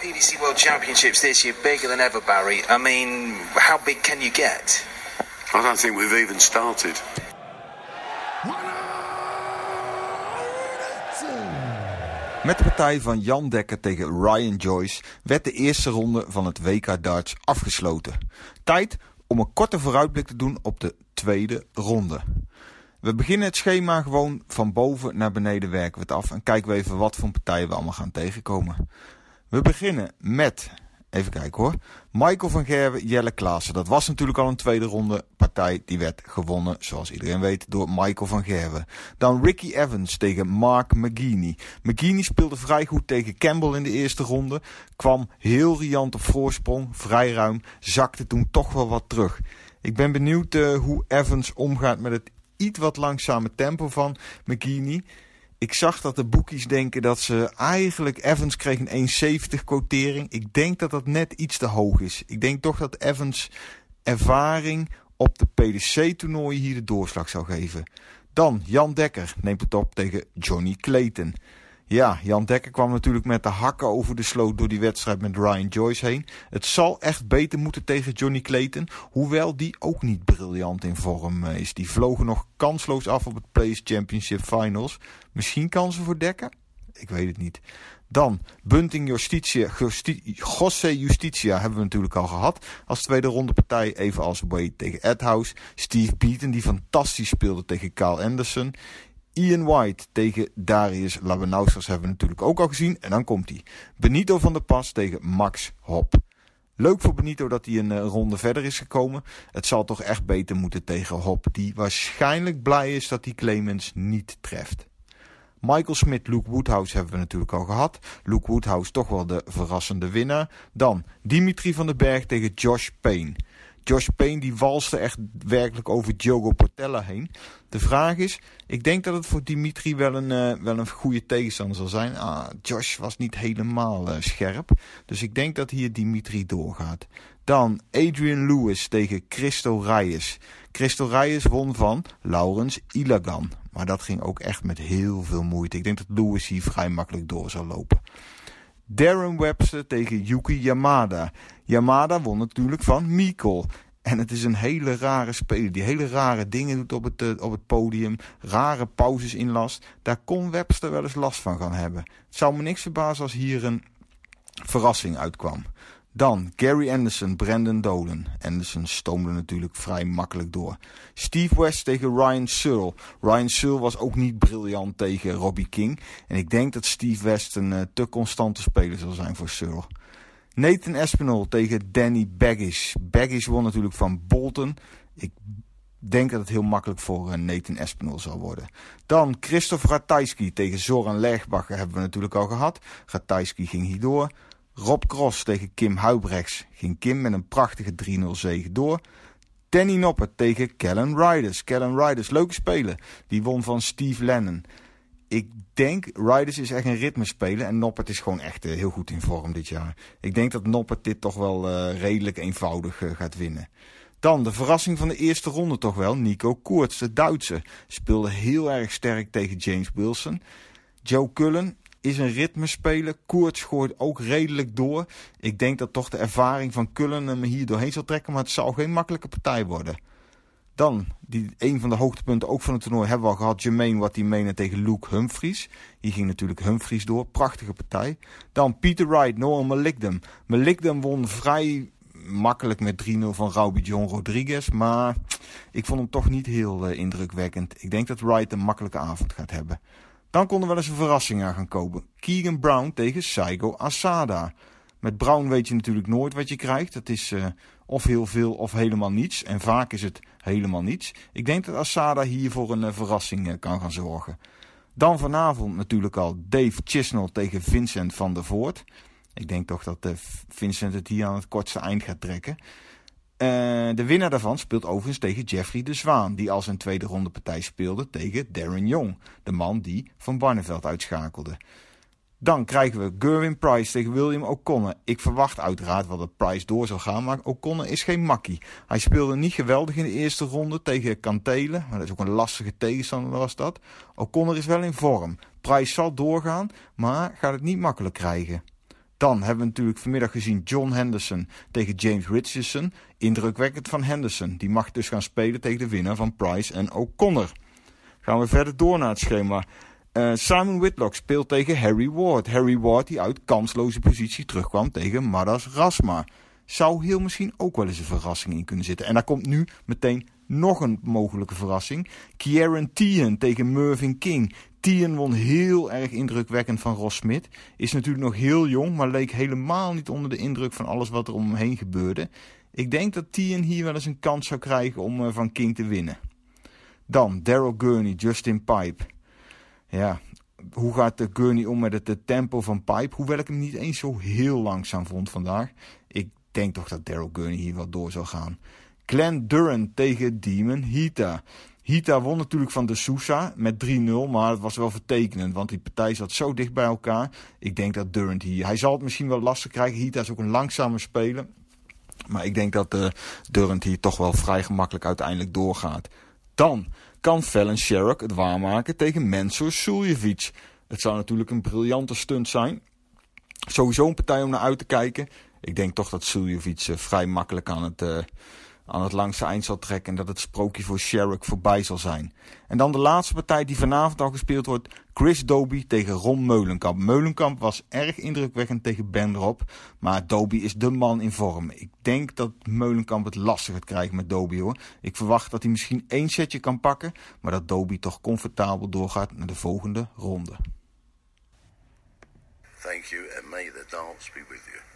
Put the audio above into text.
PDC World Championships this year bigger than ever, Barry. I mean, how big can you get? I don't think we've even started. Met de partij van Jan Dekker tegen Ryan Joyce werd de eerste ronde van het WK darts afgesloten. Tijd om een korte vooruitblik te doen op de tweede ronde. We beginnen het schema gewoon van boven naar beneden werken we het af en kijken we even wat voor partijen we allemaal gaan tegenkomen. We beginnen met Even kijken hoor. Michael van Gerwen, Jelle Klaassen. Dat was natuurlijk al een tweede ronde partij. Die werd gewonnen, zoals iedereen weet, door Michael van Gerwen. Dan Ricky Evans tegen Mark McGeaney. McGeaney speelde vrij goed tegen Campbell in de eerste ronde. Kwam heel riant op voorsprong, vrij ruim. Zakte toen toch wel wat terug. Ik ben benieuwd uh, hoe Evans omgaat met het iets wat langzame tempo van McGeaney. Ik zag dat de boekies denken dat ze eigenlijk... Evans kreeg een 1,70 quotering. Ik denk dat dat net iets te hoog is. Ik denk toch dat Evans ervaring op de PDC-toernooien hier de doorslag zou geven. Dan Jan Dekker neemt het op tegen Johnny Clayton. Ja, Jan Dekker kwam natuurlijk met de hakken over de sloot door die wedstrijd met Ryan Joyce heen. Het zal echt beter moeten tegen Johnny Clayton, hoewel die ook niet briljant in vorm eh, is. Die vlogen nog kansloos af op het Players Championship Finals. Misschien kansen voor Dekker? Ik weet het niet. Dan Bunting Justitia, José Justitia hebben we natuurlijk al gehad. Als tweede ronde partij, evenals Wade tegen Edhouse. Steve Beaton die fantastisch speelde tegen Kyle Anderson. Ian White tegen Darius Labenauskas hebben we natuurlijk ook al gezien. En dan komt hij. Benito van der Pas tegen Max Hop. Leuk voor Benito dat hij een uh, ronde verder is gekomen. Het zal toch echt beter moeten tegen Hop. Die waarschijnlijk blij is dat hij Clemens niet treft. Michael Smith, Luke Woodhouse hebben we natuurlijk al gehad. Luke Woodhouse toch wel de verrassende winnaar. Dan Dimitri van den Berg tegen Josh Payne. Josh Payne die walste echt werkelijk over Diogo Portella heen. De vraag is, ik denk dat het voor Dimitri wel een, uh, wel een goede tegenstander zal zijn. Ah, Josh was niet helemaal uh, scherp. Dus ik denk dat hier Dimitri doorgaat. Dan Adrian Lewis tegen Christo Reyes. Christo Reyes won van Laurens Ilagan. Maar dat ging ook echt met heel veel moeite. Ik denk dat Lewis hier vrij makkelijk door zal lopen. Darren Webster tegen Yuki Yamada. Yamada won natuurlijk van Mikkel. En het is een hele rare speler die hele rare dingen doet op het, uh, op het podium. Rare pauzes inlast. Daar kon Webster wel eens last van gaan hebben. Het zou me niks verbazen als hier een verrassing uitkwam. Dan Gary Anderson, Brandon Dolan. Anderson stoomde natuurlijk vrij makkelijk door. Steve West tegen Ryan Searle. Ryan Searle was ook niet briljant tegen Robbie King. En ik denk dat Steve West een uh, te constante speler zal zijn voor Searle. Nathan Espinol tegen Danny Baggish. Baggish won natuurlijk van Bolton. Ik denk dat het heel makkelijk voor uh, Nathan Espinol zal worden. Dan Christoph Ratajski tegen Zoran Lerchbacher hebben we natuurlijk al gehad. Ratajski ging hierdoor. Rob Cross tegen Kim Huibrechts ging Kim met een prachtige 3-0 zege door. Danny Noppert tegen Kellen Riders. Kellen Riders, leuke speler. Die won van Steve Lennon. Ik denk, Riders is echt een ritmespeler en Noppert is gewoon echt uh, heel goed in vorm dit jaar. Ik denk dat Noppert dit toch wel uh, redelijk eenvoudig uh, gaat winnen. Dan de verrassing van de eerste ronde toch wel. Nico Koorts, de Duitse, speelde heel erg sterk tegen James Wilson. Joe Cullen is een ritmespeler. Koorts gooit ook redelijk door. Ik denk dat toch de ervaring van Cullen hem hier doorheen zal trekken. Maar het zal geen makkelijke partij worden. Dan, die, een van de hoogtepunten ook van het toernooi hebben we al gehad. Jermaine wat die menen tegen Luke Humphries. Hier ging natuurlijk Humphries door. Prachtige partij. Dan Peter Wright, Noah Malikdem. Malikdem won vrij makkelijk met 3-0 van Raubi John Rodriguez. Maar ik vond hem toch niet heel uh, indrukwekkend. Ik denk dat Wright een makkelijke avond gaat hebben. Dan kon er wel eens een verrassing aan gaan komen. Keegan Brown tegen Saigo Asada. Met Brown weet je natuurlijk nooit wat je krijgt. Het is uh, of heel veel of helemaal niets. En vaak is het helemaal niets. Ik denk dat Asada hier voor een uh, verrassing uh, kan gaan zorgen. Dan vanavond natuurlijk al Dave Chisnell tegen Vincent van der Voort. Ik denk toch dat Vincent het hier aan het kortste eind gaat trekken. Uh, de winnaar daarvan speelt overigens tegen Jeffrey de Zwaan, die als een tweede ronde partij speelde tegen Darren Young, de man die Van Barneveld uitschakelde. Dan krijgen we Gerwin Price tegen William O'Connor. Ik verwacht uiteraard wel dat Price door zal gaan, maar O'Connor is geen makkie. Hij speelde niet geweldig in de eerste ronde tegen Kantelen, maar dat is ook een lastige tegenstander was dat. O'Connor is wel in vorm. Price zal doorgaan, maar gaat het niet makkelijk krijgen. Dan hebben we natuurlijk vanmiddag gezien John Henderson tegen James Richardson. Indrukwekkend van Henderson. Die mag dus gaan spelen tegen de winnaar van Price en O'Connor. Gaan we verder door naar het schema. Uh, Simon Whitlock speelt tegen Harry Ward. Harry Ward die uit kansloze positie terugkwam tegen Madas Rasma. Zou heel misschien ook wel eens een verrassing in kunnen zitten. En daar komt nu meteen nog een mogelijke verrassing. Kieran Tien tegen Mervyn King. Tien won heel erg indrukwekkend van Ross Smith. Is natuurlijk nog heel jong, maar leek helemaal niet onder de indruk van alles wat er om hem heen gebeurde. Ik denk dat Tien hier wel eens een kans zou krijgen om uh, van King te winnen. Dan Daryl Gurney, Justin Pipe. Ja, hoe gaat de Gurney om met het tempo van Pipe? Hoewel ik hem niet eens zo heel langzaam vond vandaag. Ik denk toch dat Daryl Gurney hier wel door zal gaan. Glenn Duran tegen Demon Hita. Hita won natuurlijk van de Sousa met 3-0, maar het was wel vertekenend, want die partij zat zo dicht bij elkaar. Ik denk dat Durant hier, hij zal het misschien wel lastig krijgen. Hita is ook een langzame speler, maar ik denk dat uh, Durant hier toch wel vrij gemakkelijk uiteindelijk doorgaat. Dan kan Fallon Sherrock het waarmaken tegen Mensur Suljevic. Het zou natuurlijk een briljante stunt zijn. Sowieso een partij om naar uit te kijken. Ik denk toch dat Suljevic uh, vrij makkelijk aan het, uh, aan het langste eind zal trekken. En dat het sprookje voor Sherrock voorbij zal zijn. En dan de laatste partij die vanavond al gespeeld wordt. Chris Doby tegen Ron Meulenkamp. Meulenkamp was erg indrukwekkend tegen Ben Rob. Maar Doby is de man in vorm. Ik denk dat Meulenkamp het lastig gaat krijgen met Doby hoor. Ik verwacht dat hij misschien één setje kan pakken. Maar dat Doby toch comfortabel doorgaat naar de volgende ronde. Thank you and may the dance be with you.